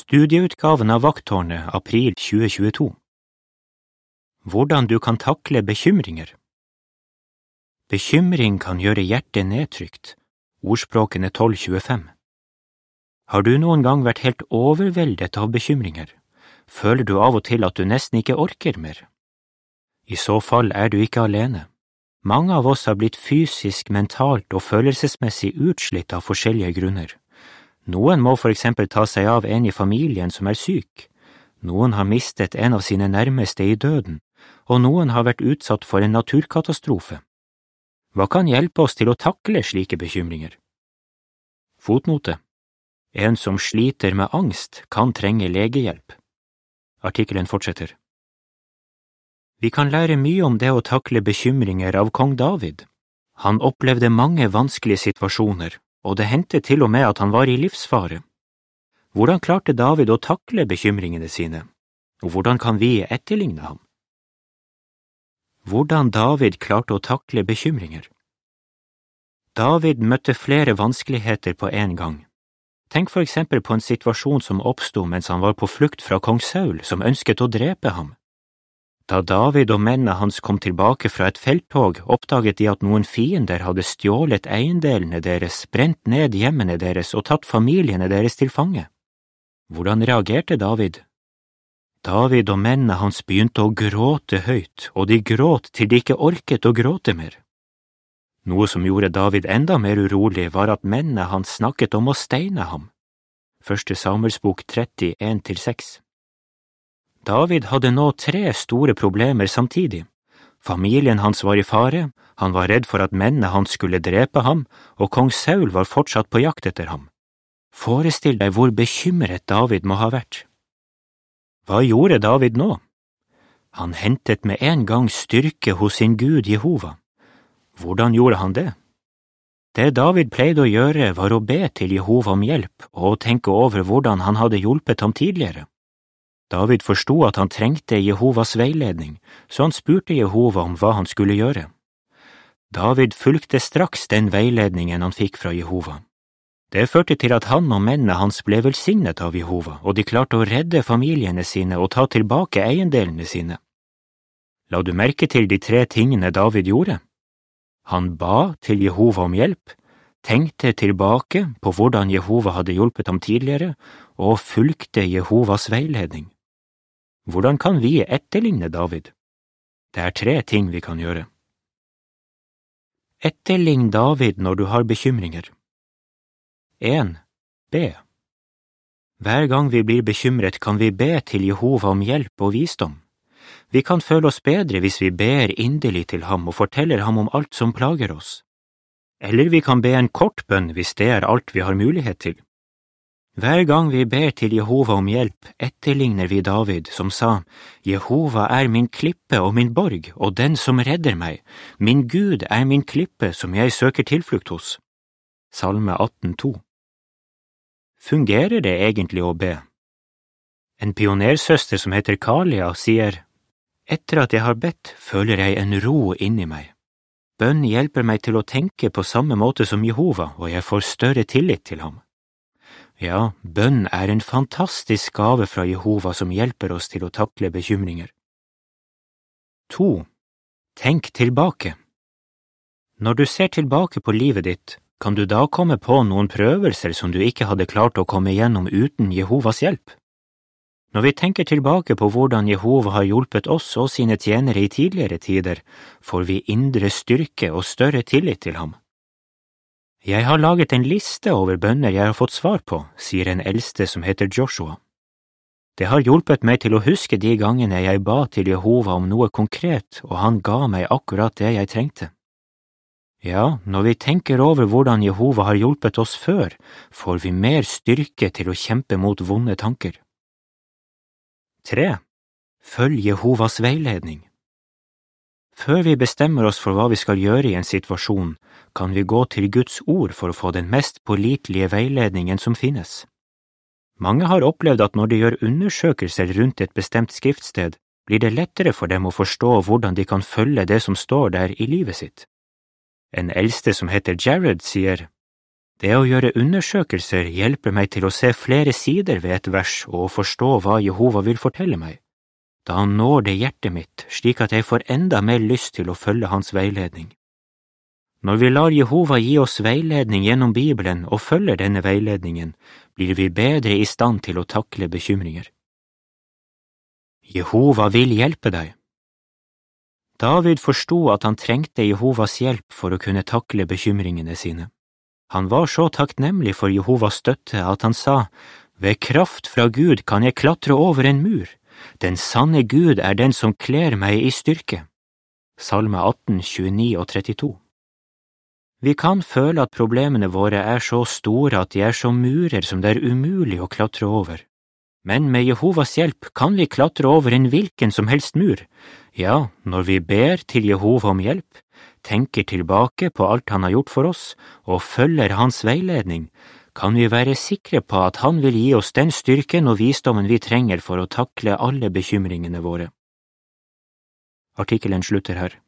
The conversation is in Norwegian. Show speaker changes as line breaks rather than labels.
Studieutgaven av Vakttårnet april 2022 Hvordan du kan takle bekymringer Bekymring kan gjøre hjertet nedtrykt, ordspråkene 1225. Har du noen gang vært helt overveldet av bekymringer? Føler du av og til at du nesten ikke orker mer? I så fall er du ikke alene. Mange av oss har blitt fysisk, mentalt og følelsesmessig utslitt av forskjellige grunner. Noen må for eksempel ta seg av en i familien som er syk, noen har mistet en av sine nærmeste i døden, og noen har vært utsatt for en naturkatastrofe. Hva kan hjelpe oss til å takle slike bekymringer? Fotnote En som sliter med angst, kan trenge legehjelp. Artikkelen fortsetter. Vi kan lære mye om det å takle bekymringer av kong David. Han opplevde mange vanskelige situasjoner, og det hendte til og med at han var i livsfare. Hvordan klarte David å takle bekymringene sine, og hvordan kan vi etterligne ham? Hvordan David klarte å takle bekymringer David møtte flere vanskeligheter på en gang. Tenk for eksempel på en situasjon som oppsto mens han var på flukt fra kong Saul, som ønsket å drepe ham. Da David og mennene hans kom tilbake fra et felttog, oppdaget de at noen fiender hadde stjålet eiendelene deres, brent ned hjemmene deres og tatt familiene deres til fange. Hvordan reagerte David? David og mennene hans begynte å gråte høyt, og de gråt til de ikke orket å gråte mer. Noe som gjorde David enda mer urolig, var at mennene hans snakket om å steine ham. Første Samuelsbok 30, 1–6 David hadde nå tre store problemer samtidig. Familien hans var i fare, han var redd for at mennene hans skulle drepe ham, og kong Saul var fortsatt på jakt etter ham. Forestill deg hvor bekymret David må ha vært. Hva gjorde David nå? Han hentet med en gang styrke hos sin gud Jehova. Hvordan gjorde han det? Det David pleide å gjøre, var å be til Jehova om hjelp og tenke over hvordan han hadde hjulpet ham tidligere. David forsto at han trengte Jehovas veiledning, så han spurte Jehova om hva han skulle gjøre. David fulgte straks den veiledningen han fikk fra Jehova. Det førte til at han og mennene hans ble velsignet av Jehova, og de klarte å redde familiene sine og ta tilbake eiendelene sine. La du merke til de tre tingene David gjorde? Han ba til Jehova om hjelp, tenkte tilbake på hvordan Jehova hadde hjulpet ham tidligere, og fulgte Jehovas veiledning. Hvordan kan vi etterligne David? Det er tre ting vi kan gjøre. Etterlign David når du har bekymringer. 1. Be. Hver gang vi blir bekymret, kan vi be til Jehova om hjelp og visdom. Vi kan føle oss bedre hvis vi ber inderlig til ham og forteller ham om alt som plager oss. Eller vi kan be en kort bønn hvis det er alt vi har mulighet til. Hver gang vi ber til Jehova om hjelp, etterligner vi David, som sa, Jehova er min klippe og min borg og den som redder meg, min Gud er min klippe som jeg søker tilflukt hos. Salme 18,2 Fungerer det egentlig å be? En pionersøster som heter Kalia, sier, Etter at jeg har bedt, føler jeg en ro inni meg. Bønn hjelper meg til å tenke på samme måte som Jehova, og jeg får større tillit til ham. Ja, bønn er en fantastisk gave fra Jehova som hjelper oss til å takle bekymringer. 2. Tenk tilbake Når du ser tilbake på livet ditt, kan du da komme på noen prøvelser som du ikke hadde klart å komme gjennom uten Jehovas hjelp? Når vi tenker tilbake på hvordan Jehova har hjulpet oss og sine tjenere i tidligere tider, får vi indre styrke og større tillit til ham. Jeg har laget en liste over bønner jeg har fått svar på, sier en eldste som heter Joshua. Det har hjulpet meg til å huske de gangene jeg ba til Jehova om noe konkret, og han ga meg akkurat det jeg trengte. Ja, når vi tenker over hvordan Jehova har hjulpet oss før, får vi mer styrke til å kjempe mot vonde tanker. 3. Følg Jehovas veiledning. Før vi bestemmer oss for hva vi skal gjøre i en situasjon, kan vi gå til Guds ord for å få den mest pålitelige veiledningen som finnes. Mange har opplevd at når de gjør undersøkelser rundt et bestemt skriftsted, blir det lettere for dem å forstå hvordan de kan følge det som står der i livet sitt. En eldste som heter Jared, sier, Det å gjøre undersøkelser hjelper meg til å se flere sider ved et vers og forstå hva Jehova vil fortelle meg. Da han når det hjertet mitt slik at jeg får enda mer lyst til å følge hans veiledning. Når vi lar Jehova gi oss veiledning gjennom Bibelen og følger denne veiledningen, blir vi bedre i stand til å takle bekymringer. Jehova vil hjelpe deg. David forsto at han trengte Jehovas hjelp for å kunne takle bekymringene sine. Han var så takknemlig for Jehovas støtte at han sa, Ved kraft fra Gud kan jeg klatre over en mur, den sanne Gud er den som kler meg i styrke. Salme 18, 29 og 32 Vi kan føle at problemene våre er så store at de er som murer som det er umulig å klatre over. Men med Jehovas hjelp kan vi klatre over en hvilken som helst mur. Ja, når vi ber til Jehova om hjelp, tenker tilbake på alt han har gjort for oss og følger hans veiledning, kan vi være sikre på at han vil gi oss den styrken og visdommen vi trenger for å takle alle bekymringene våre. Artikkelen slutter her.